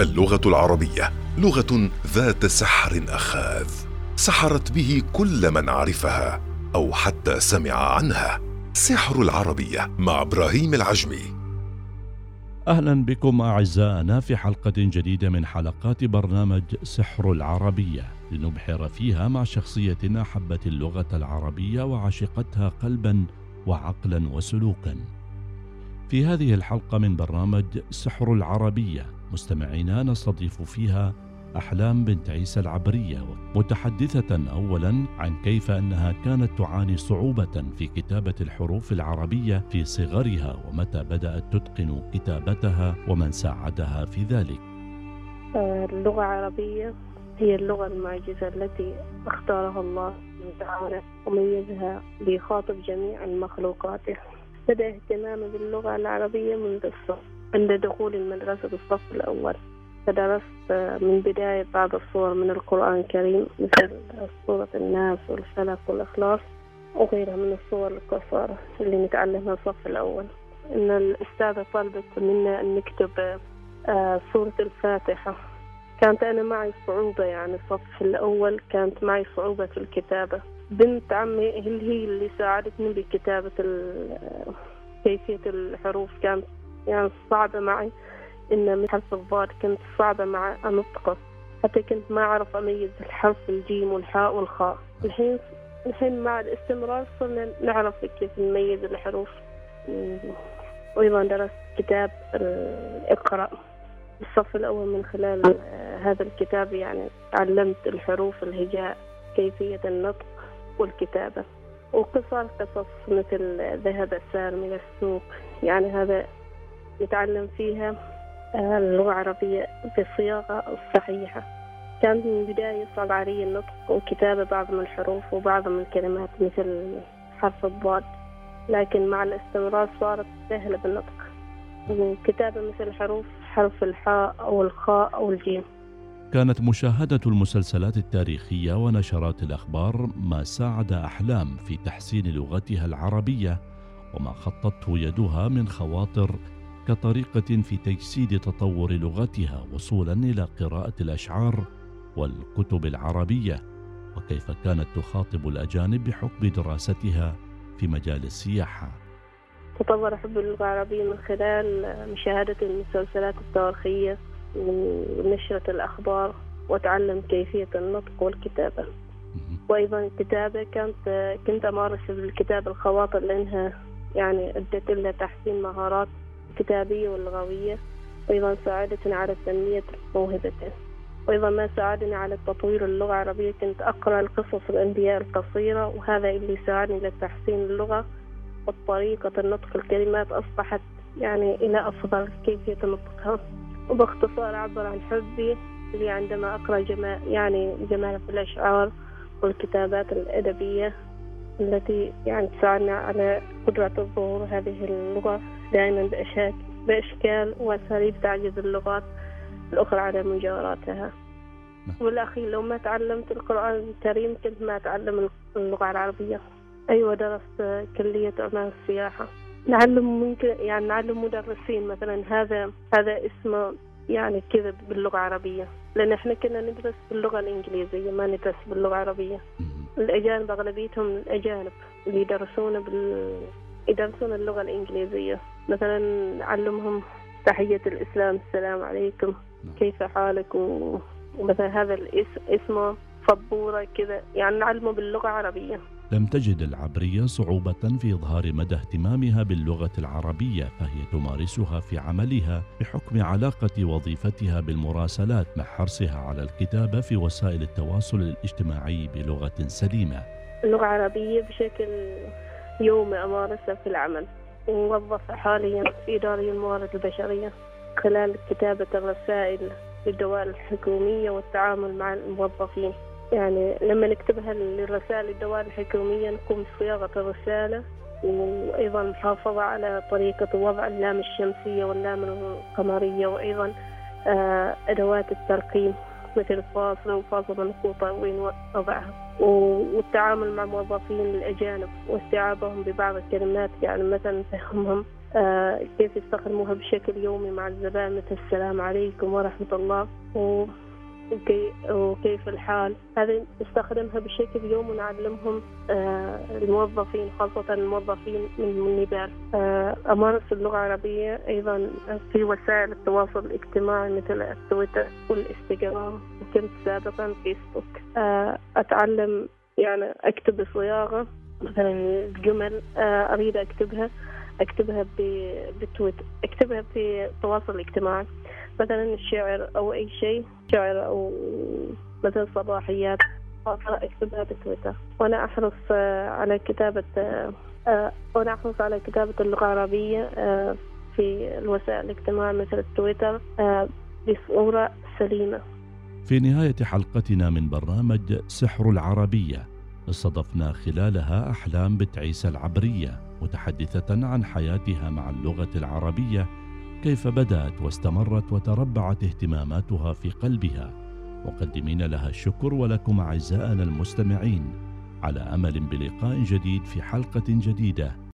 اللغة العربية لغة ذات سحر أخاذ سحرت به كل من عرفها أو حتى سمع عنها. سحر العربية مع إبراهيم العجمي. أهلا بكم اعزائنا في حلقة جديدة من حلقات برنامج سحر العربية. لنبحر فيها مع شخصيه احبت اللغة العربية وعشقتها قلبا وعقلا وسلوكا. في هذه الحلقة من برنامج سحر العربية مستمعينا نستضيف فيها أحلام بنت عيسى العبرية متحدثة أولا عن كيف أنها كانت تعاني صعوبة في كتابة الحروف العربية في صغرها ومتى بدأت تتقن كتابتها ومن ساعدها في ذلك. اللغة العربية هي اللغة المعجزة التي اختارها الله تعالى وميزها ليخاطب جميع مخلوقاته. بدأ اهتمامي باللغة العربية منذ الصف عند دخول المدرسة بالصف الأول فدرست من بداية بعض الصور من القرآن الكريم مثل سورة الناس والفلق والإخلاص وغيرها من الصور القصيرة اللي نتعلمها الصف الأول. إن الأستاذة طلبت منا أن نكتب آه، سورة الفاتحة. كانت أنا معي صعوبة يعني الصف الأول كانت معي صعوبة في الكتابة. بنت عمي هي اللي ساعدتني بكتابة كيفية الحروف. كانت يعني صعبة معي إن من حرف الضاد كنت صعبة مع أنطقه. حتى كنت ما أعرف أميز الحرف الجيم والحاء والخاء. الحين الحين مع الاستمرار صرنا نعرف كيف نميز الحروف. وأيضا درست كتاب اقرأ. الصف الأول من خلال هذا الكتاب يعني تعلمت الحروف الهجاء كيفية النطق والكتابة. وقصار قصص مثل ذهب السالم إلى السوق. يعني هذا نتعلم فيها آه، اللغة العربية بالصياغة الصحيحة كان من البداية صعب علي النطق وكتابة بعض من الحروف وبعض من الكلمات مثل حرف الضاد لكن مع الاستمرار صارت سهلة بالنطق. وكتابة مثل حروف حرف الحاء أو الخاء أو الجيم. كانت مشاهدة المسلسلات التاريخية ونشرات الأخبار ما ساعد أحلام في تحسين لغتها العربية وما خطته يدها من خواطر كطريقة في تجسيد تطور لغتها وصولا إلى قراءة الأشعار والكتب العربية وكيف كانت تخاطب الأجانب بحكم دراستها في مجال السياحة. تطور حب اللغة العربية من خلال مشاهدة المسلسلات التاريخية ونشرة الأخبار وتعلم كيفية النطق والكتابة. وأيضا الكتابة كانت كنت أمارس بالكتابة الخواطر لأنها يعني أدت إلى تحسين مهارات الكتابية واللغوية أيضا ساعدتني على تنمية موهبته وأيضا ما ساعدني على تطوير اللغة. العربية كنت أقرأ القصص الأنبياء القصيرة وهذا اللي ساعدني لتحسين اللغة وطريقة النطق الكلمات. أصبحت يعني إلى أفضل كيفية نطقها. وباختصار أعبر عن حبي اللي عندما أقرأ جمال يعني جمال في الأشعار والكتابات الأدبية. التي يعني تساعدنا على قدرة الظهور. هذه اللغة دائما بأشكال وأساليب تعجز اللغات الأخرى على مجاوراتها نعم. والأخير لو ما تعلمت القرآن الكريم كنت ما أتعلم اللغة العربية. أيوة درست كلية أعمال السياحة. نعلم ممكن يعني نعلم مدرسين مثلا. هذا هذا اسمه يعني كذا باللغة العربية. لأن إحنا كنا ندرس باللغة الإنجليزية ما ندرس باللغة العربية. الأجانب أغلبيتهم الأجانب اللي يدرسون بال يدرسون اللغة الإنجليزية. مثلا نعلمهم تحية الإسلام السلام عليكم نعم. كيف حالك؟ ومثلا هذا الاسم اسمه فبورة كذا يعني نعلمه باللغة العربية. لم تجد العبرية صعوبة في إظهار مدى اهتمامها باللغة العربية فهي تمارسها في عملها بحكم علاقة وظيفتها بالمراسلات مع حرصها على الكتابة في وسائل التواصل الاجتماعي بلغة سليمة. اللغة العربية بشكل يومي أمارسها في العمل موظفة حاليا في إدارة الموارد البشرية خلال كتابة الرسائل للدوائر الحكومية والتعامل مع الموظفين. يعني لما نكتبها للرسائل الدوائر الحكومية نقوم بصياغة الرسالة وأيضا محافظة على طريقة وضع اللام الشمسية واللام القمرية وأيضا آه، أدوات الترقيم مثل فاصل وفاصل منقوطة وين وضعها والتعامل مع موظفين الأجانب واستيعابهم ببعض الكلمات يعني مثلا فهمهم آه، كيف يستخدموها بشكل يومي مع الزبائن مثل السلام عليكم ورحمة الله و وكيف الحال. هذه نستخدمها بشكل يوم ونعلمهم آه، الموظفين خاصة الموظفين من النبال. آه، أمارس اللغة العربية أيضا في وسائل التواصل الاجتماعي مثل التويتر والإنستغرام وكنت سابقا فيسبوك. آه، أتعلم يعني أكتب بصياغة مثلا الجمل أريد أكتبها أكتبها بتويتر أكتبها في التواصل الاجتماعي مثلا الشعر أو أي شيء شعر أو مثلا صباحيات أكتبها بتويتر. وأنا أحرص آه، على كتابة آه، آه، وأنا أحرص على كتابة اللغة العربية في الوسائل الاجتماعية مثل التويتر بصورة سليمة. في نهاية حلقتنا من برنامج سحر العربية استضفنا خلالها أحلام بتعيسى العبرية متحدثة عن حياتها مع اللغة العربية كيف بدأت واستمرت وتربعت اهتماماتها في قلبها. مقدمين لها الشكر ولكم أعزائنا المستمعين. على أمل بلقاء جديد في حلقة جديدة.